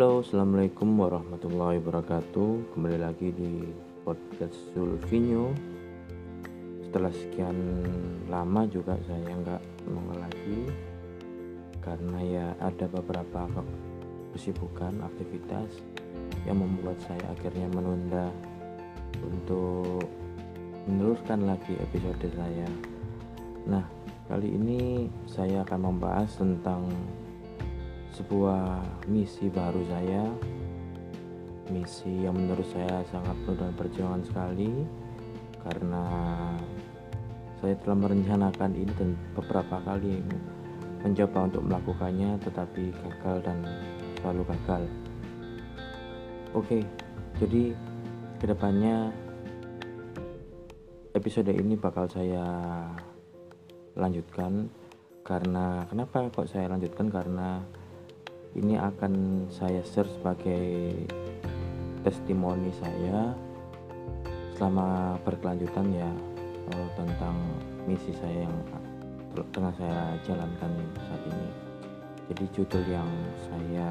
Halo, assalamualaikum warahmatullahi wabarakatuh. Kembali lagi di podcast Sulfinyo. Setelah sekian lama juga saya nggak nongol lagi karena ya ada beberapa kesibukan aktivitas yang membuat saya akhirnya menunda untuk meneruskan lagi episode saya. Nah, kali ini saya akan membahas tentang sebuah misi baru saya. Misi yang menurut saya sangat penuh dengan perjuangan sekali karena saya telah merencanakan ini dan beberapa kali mencoba untuk melakukannya tetapi gagal dan selalu gagal. Oke jadi ke depannya episode ini bakal saya lanjutkan. Karena kenapa kok saya lanjutkan? Karena ini akan saya share sebagai testimoni saya selama berkelanjutan ya uh, tentang misi saya yang tengah saya jalankan saat ini. Jadi judul yang saya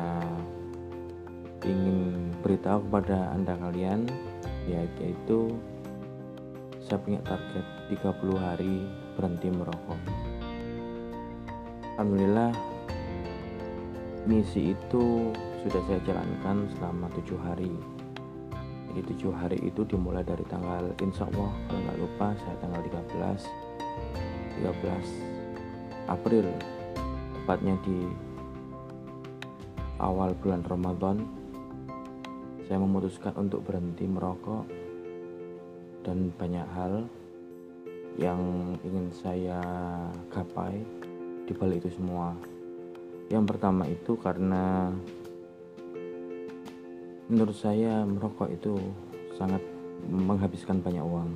ingin beritahu kepada anda kalian yaitu saya punya target 30 hari berhenti merokok. Alhamdulillah misi itu sudah saya jalankan selama tujuh hari. Jadi tujuh hari itu dimulai dari tanggal insya Allah kalau nggak lupa saya tanggal 13 13 April tepatnya di awal bulan Ramadan saya memutuskan untuk berhenti merokok dan banyak hal yang ingin saya gapai di balik itu semua yang pertama itu karena menurut saya merokok itu sangat menghabiskan banyak uang.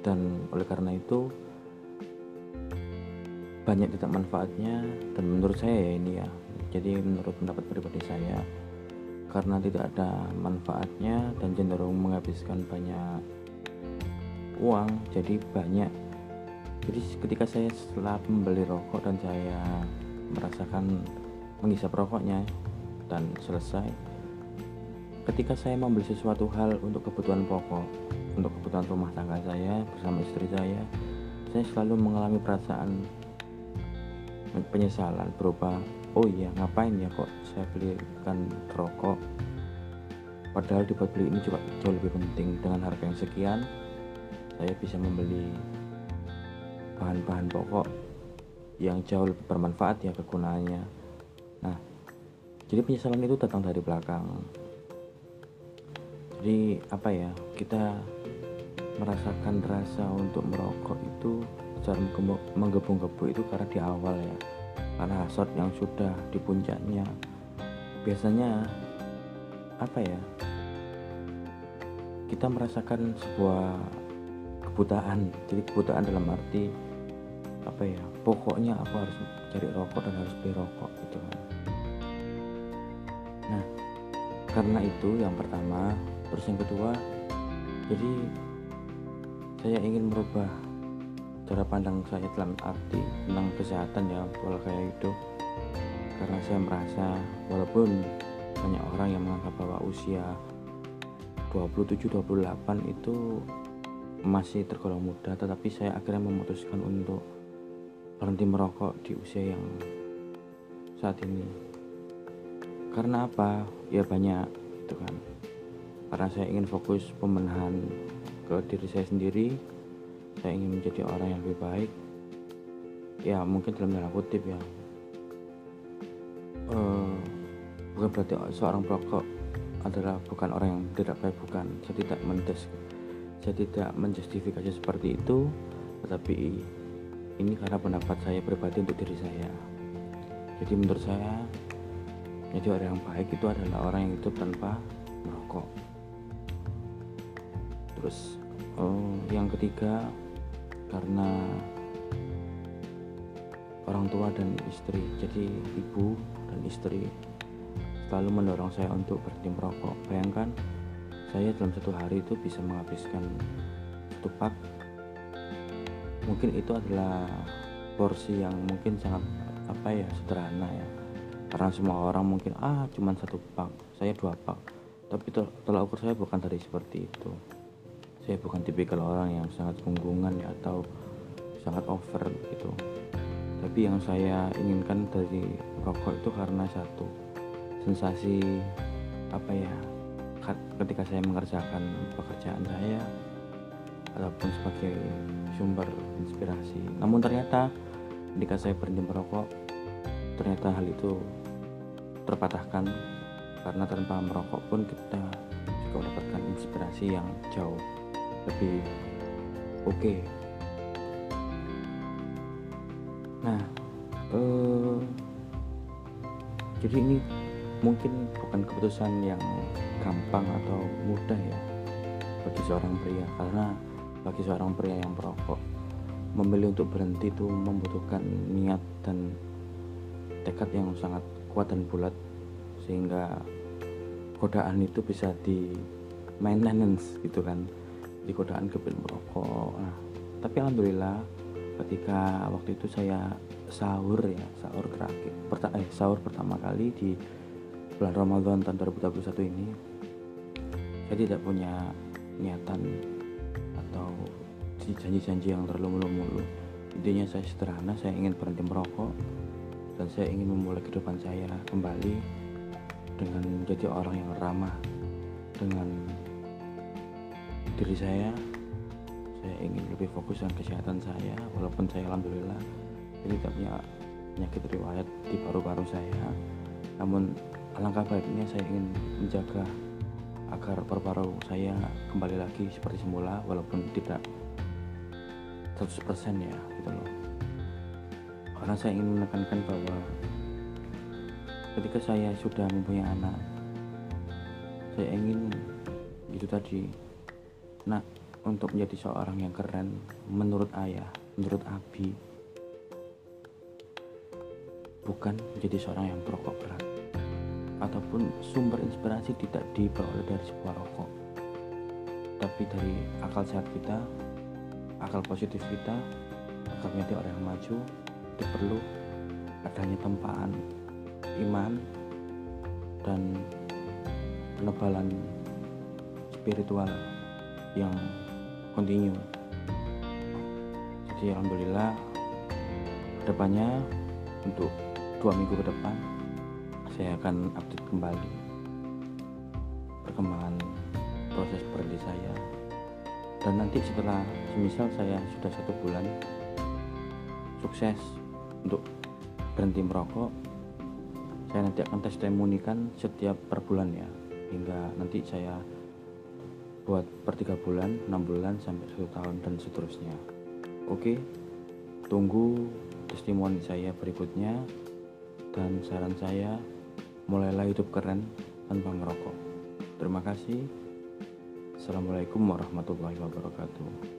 Dan oleh karena itu banyak tidak manfaatnya dan menurut saya ya ini ya. Jadi menurut pendapat pribadi saya karena tidak ada manfaatnya dan cenderung menghabiskan banyak uang jadi banyak. Jadi ketika saya setelah membeli rokok dan saya merasakan menghisap rokoknya dan selesai. Ketika saya membeli sesuatu hal untuk kebutuhan pokok untuk kebutuhan rumah tangga saya bersama istri saya saya selalu mengalami perasaan penyesalan berupa oh iya ngapain ya kok saya belikan rokok? Padahal dibuat beli ini juga jauh lebih penting. Dengan harga yang sekian saya bisa membeli bahan-bahan pokok yang jauh lebih bermanfaat ya kegunaannya. Nah jadi penyesalan itu datang dari belakang. Jadi apa ya kita merasakan rasa untuk merokok itu secara menggebu-gebu itu karena di awal ya. Karena hasrat yang sudah di puncaknya. Biasanya apa ya kita merasakan sebuah kebutaan. Jadi kebutaan dalam arti apa ya pokoknya aku harus cari rokok dan harus beli rokok gitu kan. Nah karena itu yang pertama terus yang kedua jadi saya ingin merubah cara pandang saya dalam arti tentang kesehatan ya pola gaya hidup. Karena saya merasa walaupun banyak orang yang menganggap bahwa usia 27-28 itu masih tergolong muda tetapi saya akhirnya memutuskan untuk berhenti merokok di usia yang saat ini. Karena apa? Ya banyak gitu kan. Karena saya ingin fokus pemenahan ke diri saya sendiri. Saya ingin menjadi orang yang lebih baik. Ya mungkin dalam tanda kutip ya. Uh, bukan berarti seorang perokok adalah bukan orang yang tidak baik bukan. Saya tidak mendes saya tidak menjustifikasi seperti itu. Tetapi ini karena pendapat saya pribadi untuk diri saya. Jadi menurut saya jadi orang yang baik itu adalah orang yang hidup tanpa merokok. Terus oh, yang ketiga karena orang tua dan istri. Jadi ibu dan istri selalu mendorong saya untuk berhenti merokok. Bayangkan saya dalam satu hari itu bisa menghabiskan satu pak mungkin itu adalah porsi yang mungkin sangat apa ya sederhana ya. Karena semua orang mungkin ah cuma satu pak saya dua pak. Tapi tolak ukur saya bukan dari seperti itu. Saya bukan tipikal orang yang sangat tunggungan ya atau sangat over gitu. Tapi yang saya inginkan dari rokok itu karena satu sensasi apa ya ketika saya mengerjakan pekerjaan saya ataupun sebagai sumber inspirasi. Namun ternyata ketika saya berhenti merokok ternyata hal itu terpatahkan. Karena tanpa merokok pun kita juga mendapatkan inspirasi yang jauh lebih oke. Okay. nah eh, jadi ini mungkin bukan keputusan yang gampang atau mudah ya bagi seorang pria. Karena bagi seorang pria yang perokok memilih untuk berhenti itu membutuhkan niat dan tekad yang sangat kuat dan bulat sehingga godaan itu bisa di maintenance gitu kan di godaan kebun merokok. Nah tapi alhamdulillah ketika waktu itu saya sahur ya sahur terakhir perta eh, sahur pertama kali di bulan Ramadan tahun 2021 ini saya tidak punya niatan atau janji-janji yang terlalu mulu-mulu intinya saya sederhana saya ingin berhenti merokok dan saya ingin memulai kehidupan saya kembali dengan menjadi orang yang ramah dengan diri saya. Saya ingin lebih fokus dengan kesehatan saya walaupun saya alhamdulillah ini tidak punya penyakit riwayat di paru-paru saya. Namun alangkah baiknya saya ingin menjaga agar paru-paru saya kembali lagi seperti semula walaupun tidak 100% ya gitu loh. Karena saya ingin menekankan bahwa ketika saya sudah mempunyai anak saya ingin itu tadi nah untuk menjadi seorang yang keren menurut ayah menurut abi bukan menjadi seorang yang perokok berat ataupun sumber inspirasi tidak diperoleh dari sebuah rokok. Tapi dari akal sehat kita akal positif kita agar menjadi orang yang maju itu perlu adanya tempaan iman dan penebalan spiritual yang kontinu jadi alhamdulillah ke depannya untuk dua minggu ke depan saya akan update kembali perkembangan proses berhenti saya dan nanti setelah semisal saya sudah satu bulan sukses untuk berhenti merokok saya nanti akan testimonikan setiap per bulan ya hingga nanti saya buat per tiga bulan, enam bulan sampai satu tahun dan seterusnya. Oke, tunggu testimoni saya berikutnya dan saran saya mulailah hidup keren tanpa merokok. Terima kasih. Assalamualaikum warahmatullahi wabarakatuh.